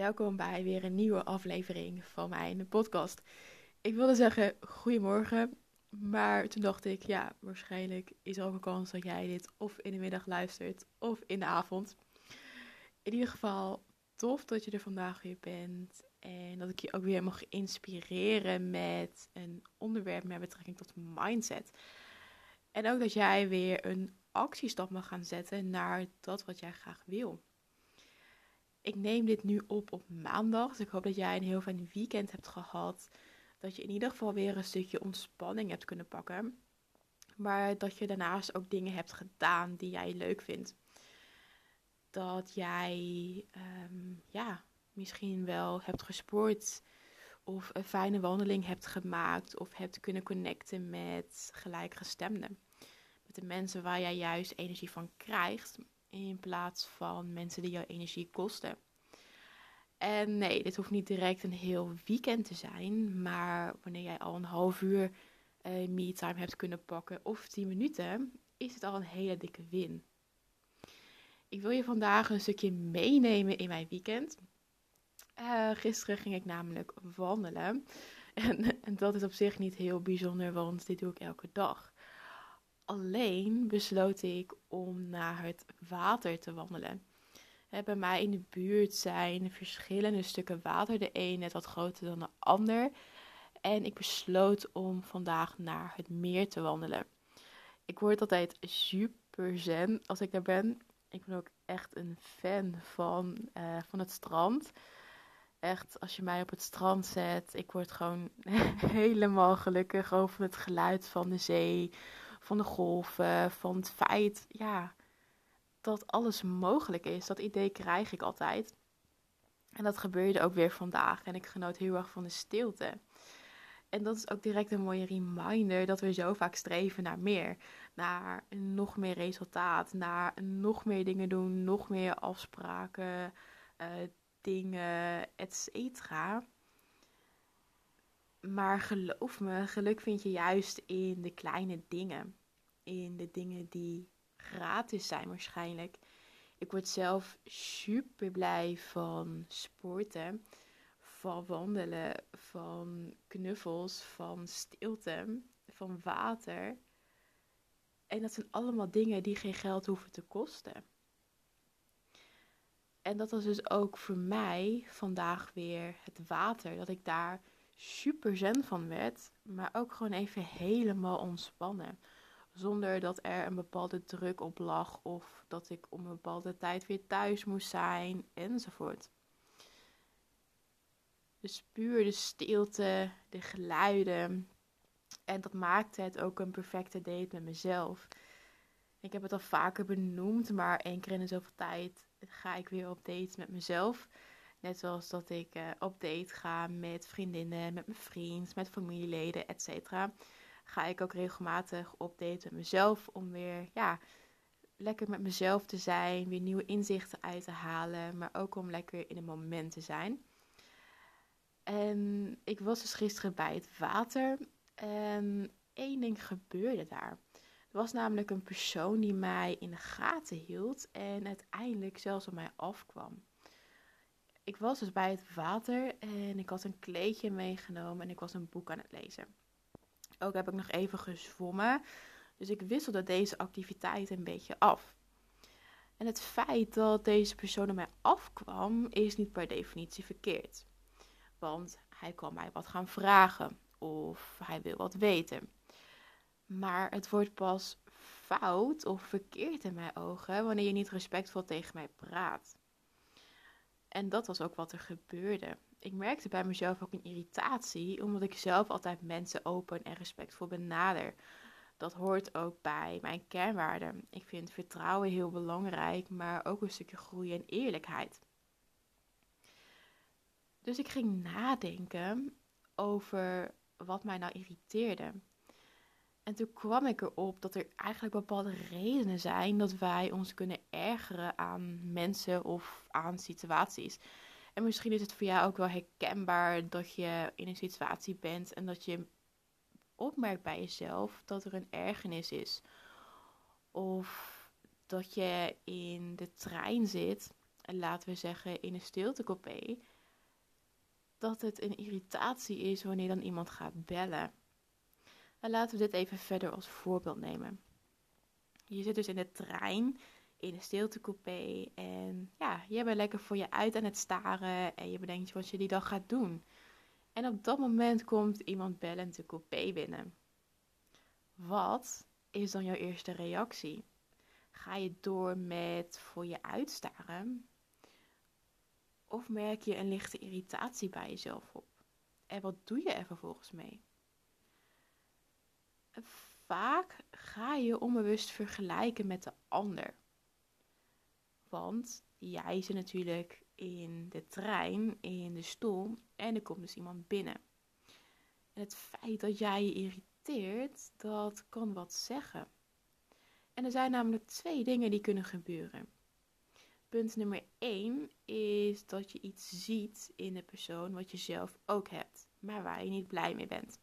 Welkom bij weer een nieuwe aflevering van mijn podcast. Ik wilde zeggen goedemorgen, maar toen dacht ik, ja, waarschijnlijk is er ook een kans dat jij dit of in de middag luistert of in de avond. In ieder geval, tof dat je er vandaag weer bent en dat ik je ook weer mag inspireren met een onderwerp met betrekking tot mindset. En ook dat jij weer een actiestap mag gaan zetten naar dat wat jij graag wil. Ik neem dit nu op op maandag. Dus ik hoop dat jij een heel fijn weekend hebt gehad. Dat je in ieder geval weer een stukje ontspanning hebt kunnen pakken. Maar dat je daarnaast ook dingen hebt gedaan die jij leuk vindt. Dat jij um, ja, misschien wel hebt gesport. Of een fijne wandeling hebt gemaakt. Of hebt kunnen connecten met gelijkgestemden. Met de mensen waar jij juist energie van krijgt in plaats van mensen die jouw energie kosten. En nee, dit hoeft niet direct een heel weekend te zijn, maar wanneer jij al een half uur uh, me-time hebt kunnen pakken of 10 minuten, is het al een hele dikke win. Ik wil je vandaag een stukje meenemen in mijn weekend. Uh, gisteren ging ik namelijk wandelen. En, en dat is op zich niet heel bijzonder, want dit doe ik elke dag. Alleen besloot ik om naar het water te wandelen. Bij mij in de buurt zijn verschillende stukken water. De een net wat groter dan de ander. En ik besloot om vandaag naar het meer te wandelen. Ik word altijd super zen als ik daar ben. Ik ben ook echt een fan van, uh, van het strand. Echt, als je mij op het strand zet, ik word gewoon helemaal gelukkig over het geluid van de zee van de golven, van het feit ja, dat alles mogelijk is. Dat idee krijg ik altijd. En dat gebeurde ook weer vandaag. En ik genoot heel erg van de stilte. En dat is ook direct een mooie reminder dat we zo vaak streven naar meer. Naar nog meer resultaat, naar nog meer dingen doen, nog meer afspraken, uh, dingen, et cetera. Maar geloof me, geluk vind je juist in de kleine dingen. In de dingen die gratis zijn waarschijnlijk. Ik word zelf super blij van sporten, van wandelen, van knuffels, van stilte, van water. En dat zijn allemaal dingen die geen geld hoeven te kosten. En dat was dus ook voor mij vandaag weer het water. Dat ik daar super zen van werd, maar ook gewoon even helemaal ontspannen. Zonder dat er een bepaalde druk op lag of dat ik om een bepaalde tijd weer thuis moest zijn enzovoort. Dus puur de stilte, de geluiden. En dat maakte het ook een perfecte date met mezelf. Ik heb het al vaker benoemd, maar één keer in de zoveel tijd ga ik weer op date met mezelf. Net zoals dat ik uh, op date ga met vriendinnen, met mijn vriend, met familieleden, etc. Ga ik ook regelmatig op date met mezelf om weer ja, lekker met mezelf te zijn, weer nieuwe inzichten uit te halen, maar ook om lekker in het moment te zijn. En ik was dus gisteren bij het water en één ding gebeurde daar. Er was namelijk een persoon die mij in de gaten hield en uiteindelijk zelfs op mij afkwam ik was dus bij het water en ik had een kleedje meegenomen en ik was een boek aan het lezen. Ook heb ik nog even gezwommen. Dus ik wisselde deze activiteit een beetje af. En het feit dat deze persoon op mij afkwam, is niet per definitie verkeerd. Want hij kan mij wat gaan vragen of hij wil wat weten. Maar het wordt pas fout of verkeerd in mijn ogen wanneer je niet respectvol tegen mij praat. En dat was ook wat er gebeurde. Ik merkte bij mezelf ook een irritatie, omdat ik zelf altijd mensen open en respectvol benader. Dat hoort ook bij mijn kernwaarden. Ik vind vertrouwen heel belangrijk, maar ook een stukje groei en eerlijkheid. Dus ik ging nadenken over wat mij nou irriteerde. En toen kwam ik erop dat er eigenlijk bepaalde redenen zijn dat wij ons kunnen ergeren aan mensen of aan situaties. En misschien is het voor jou ook wel herkenbaar dat je in een situatie bent en dat je opmerkt bij jezelf dat er een ergernis is. Of dat je in de trein zit, en laten we zeggen in een stiltecoupé, dat het een irritatie is wanneer dan iemand gaat bellen. En laten we dit even verder als voorbeeld nemen. Je zit dus in de trein, in een stiltecoupé en ja, je bent lekker voor je uit aan het staren en je bedenkt wat je die dag gaat doen. En op dat moment komt iemand bellend de coupé binnen. Wat is dan jouw eerste reactie? Ga je door met voor je uitstaren? Of merk je een lichte irritatie bij jezelf op? En wat doe je er vervolgens mee? Vaak ga je onbewust vergelijken met de ander. Want jij zit natuurlijk in de trein, in de stoel en er komt dus iemand binnen. En het feit dat jij je irriteert, dat kan wat zeggen. En er zijn namelijk twee dingen die kunnen gebeuren. Punt nummer 1 is dat je iets ziet in de persoon wat je zelf ook hebt, maar waar je niet blij mee bent.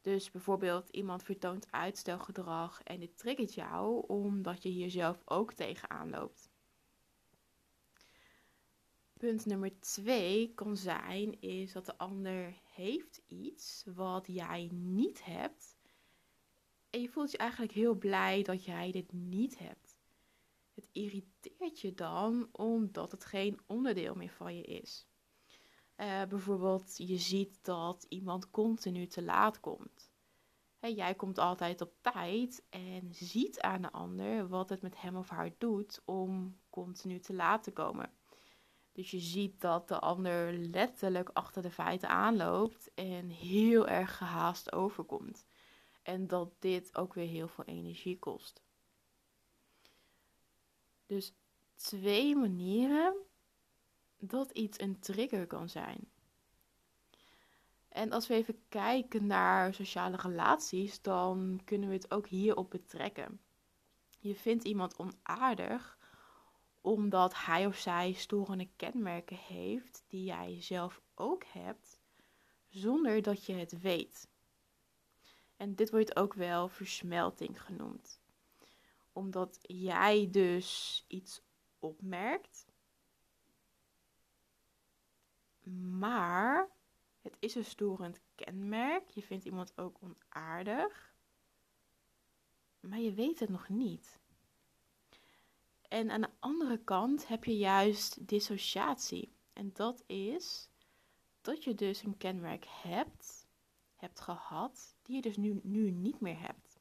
Dus bijvoorbeeld iemand vertoont uitstelgedrag en dit triggert jou omdat je hier zelf ook tegenaan loopt. Punt nummer 2 kan zijn is dat de ander heeft iets wat jij niet hebt. En je voelt je eigenlijk heel blij dat jij dit niet hebt. Het irriteert je dan omdat het geen onderdeel meer van je is. Uh, bijvoorbeeld, je ziet dat iemand continu te laat komt. jij komt altijd op tijd en ziet aan de ander wat het met hem of haar doet om continu te laat te komen. Dus je ziet dat de ander letterlijk achter de feiten aanloopt en heel erg gehaast overkomt. En dat dit ook weer heel veel energie kost. Dus twee manieren dat iets een trigger kan zijn. En als we even kijken naar sociale relaties, dan kunnen we het ook hierop betrekken. Je vindt iemand onaardig omdat hij of zij storende kenmerken heeft die jij zelf ook hebt, zonder dat je het weet. En dit wordt ook wel versmelting genoemd. Omdat jij dus iets opmerkt, maar het is een storend kenmerk. Je vindt iemand ook onaardig, maar je weet het nog niet. En aan de andere kant heb je juist dissociatie. En dat is dat je dus een kenmerk hebt, hebt gehad, die je dus nu, nu niet meer hebt.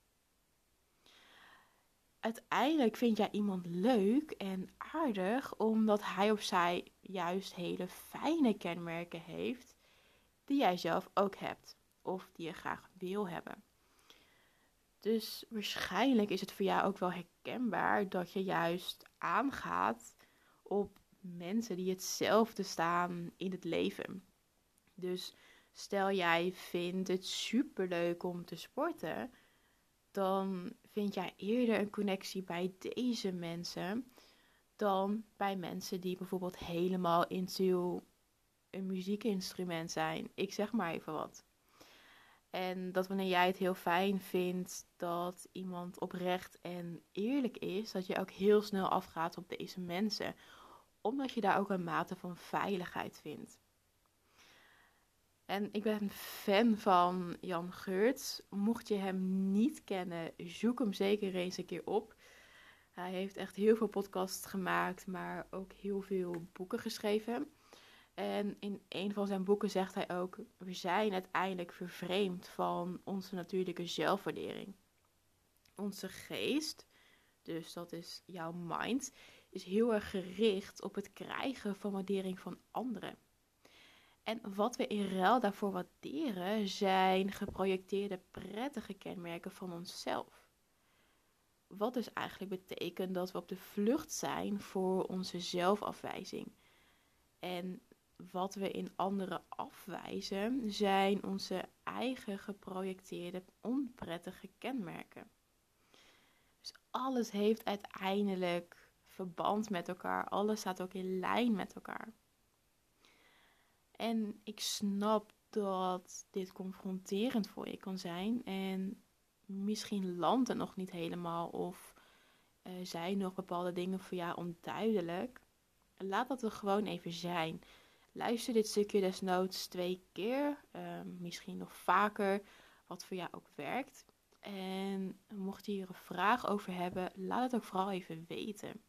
Uiteindelijk vind jij iemand leuk en aardig omdat hij of zij juist hele fijne kenmerken heeft die jij zelf ook hebt of die je graag wil hebben. Dus waarschijnlijk is het voor jou ook wel herkenbaar dat je juist aangaat op mensen die hetzelfde staan in het leven. Dus stel jij vindt het superleuk om te sporten, dan vind jij eerder een connectie bij deze mensen dan bij mensen die bijvoorbeeld helemaal into een muziekinstrument zijn. Ik zeg maar even wat. En dat wanneer jij het heel fijn vindt dat iemand oprecht en eerlijk is, dat je ook heel snel afgaat op deze mensen. Omdat je daar ook een mate van veiligheid vindt. En ik ben een fan van Jan Geurts. Mocht je hem niet kennen, zoek hem zeker eens een keer op. Hij heeft echt heel veel podcasts gemaakt, maar ook heel veel boeken geschreven. En in een van zijn boeken zegt hij ook: We zijn uiteindelijk vervreemd van onze natuurlijke zelfwaardering. Onze geest, dus dat is jouw mind, is heel erg gericht op het krijgen van waardering van anderen. En wat we in ruil daarvoor waarderen zijn geprojecteerde prettige kenmerken van onszelf. Wat dus eigenlijk betekent dat we op de vlucht zijn voor onze zelfafwijzing. En wat we in anderen afwijzen zijn onze eigen geprojecteerde onprettige kenmerken. Dus alles heeft uiteindelijk verband met elkaar. Alles staat ook in lijn met elkaar. En ik snap dat dit confronterend voor je kan zijn. En misschien landt het nog niet helemaal. Of zijn nog bepaalde dingen voor jou onduidelijk. Laat dat er gewoon even zijn. Luister dit stukje desnoods twee keer. Uh, misschien nog vaker. Wat voor jou ook werkt. En mocht je hier een vraag over hebben, laat het ook vooral even weten.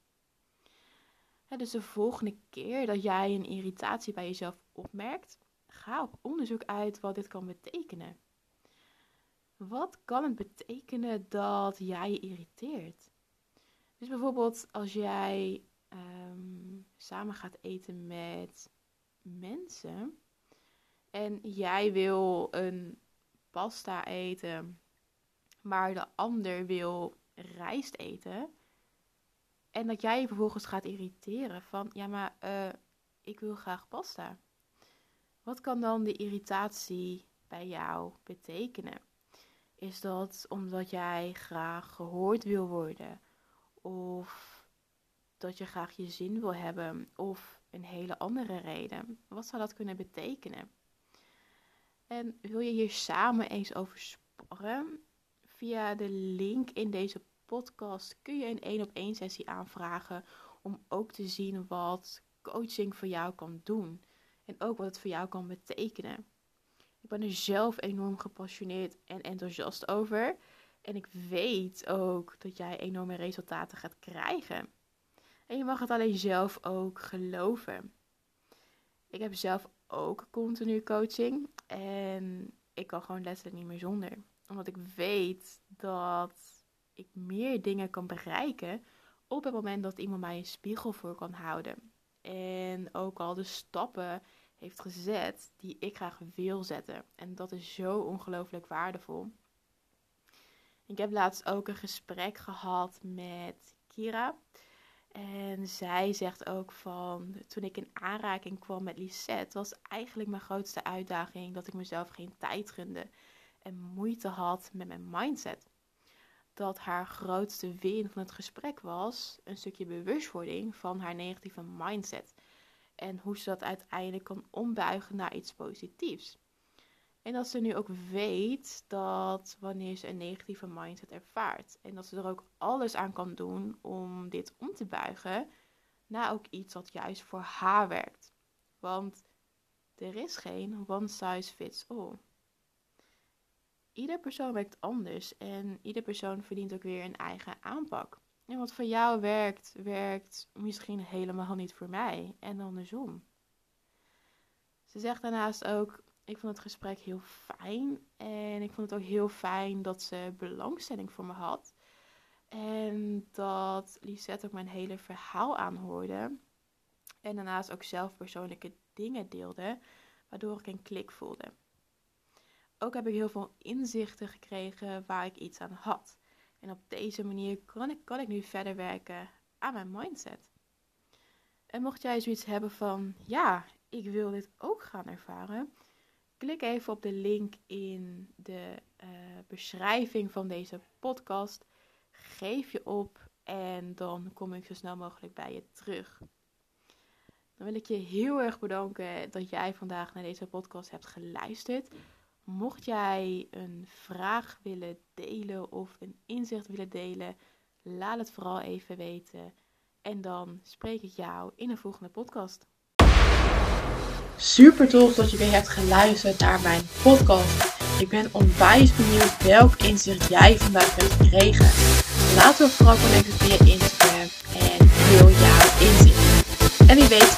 dus de volgende keer dat jij een irritatie bij jezelf opmerkt, ga op onderzoek uit wat dit kan betekenen. Wat kan het betekenen dat jij je irriteert? Dus bijvoorbeeld als jij um, samen gaat eten met mensen en jij wil een pasta eten maar de ander wil rijst eten. En dat jij je vervolgens gaat irriteren van, ja maar uh, ik wil graag pasta. Wat kan dan de irritatie bij jou betekenen? Is dat omdat jij graag gehoord wil worden? Of dat je graag je zin wil hebben? Of een hele andere reden? Wat zou dat kunnen betekenen? En wil je hier samen eens over sparren? Via de link in deze podcast kun je een één op één sessie aanvragen om ook te zien wat coaching voor jou kan doen en ook wat het voor jou kan betekenen. Ik ben er zelf enorm gepassioneerd en enthousiast over en ik weet ook dat jij enorme resultaten gaat krijgen. En je mag het alleen zelf ook geloven. Ik heb zelf ook continu coaching en ik kan gewoon letterlijk niet meer zonder omdat ik weet dat ik meer dingen kan bereiken op het moment dat iemand mij een spiegel voor kan houden. En ook al de stappen heeft gezet die ik graag wil zetten. En dat is zo ongelooflijk waardevol. Ik heb laatst ook een gesprek gehad met Kira. En zij zegt ook van, toen ik in aanraking kwam met Lisette, was eigenlijk mijn grootste uitdaging dat ik mezelf geen tijd gunde en moeite had met mijn mindset. Dat haar grootste win van het gesprek was een stukje bewustwording van haar negatieve mindset. En hoe ze dat uiteindelijk kan ombuigen naar iets positiefs. En dat ze nu ook weet dat wanneer ze een negatieve mindset ervaart. En dat ze er ook alles aan kan doen om dit om te buigen naar ook iets wat juist voor haar werkt. Want er is geen one size fits all ieder persoon werkt anders en ieder persoon verdient ook weer een eigen aanpak. En wat voor jou werkt, werkt misschien helemaal niet voor mij en andersom. Ze zegt daarnaast ook: Ik vond het gesprek heel fijn en ik vond het ook heel fijn dat ze belangstelling voor me had. En dat Lisette ook mijn hele verhaal aanhoorde. En daarnaast ook zelf persoonlijke dingen deelde, waardoor ik een klik voelde ook heb ik heel veel inzichten gekregen waar ik iets aan had. En op deze manier kan ik, kan ik nu verder werken aan mijn mindset. En mocht jij zoiets hebben van, ja, ik wil dit ook gaan ervaren, klik even op de link in de uh, beschrijving van deze podcast. Geef je op en dan kom ik zo snel mogelijk bij je terug. Dan wil ik je heel erg bedanken dat jij vandaag naar deze podcast hebt geluisterd. Mocht jij een vraag willen delen of een inzicht willen delen, laat het vooral even weten. En dan spreek ik jou in een volgende podcast. Super tof dat je weer hebt geluisterd naar mijn podcast. Ik ben onwijs benieuwd welk inzicht jij vandaag hebt gekregen. Laat me vooral connecten via Instagram en deel jouw inzicht. En wie weet,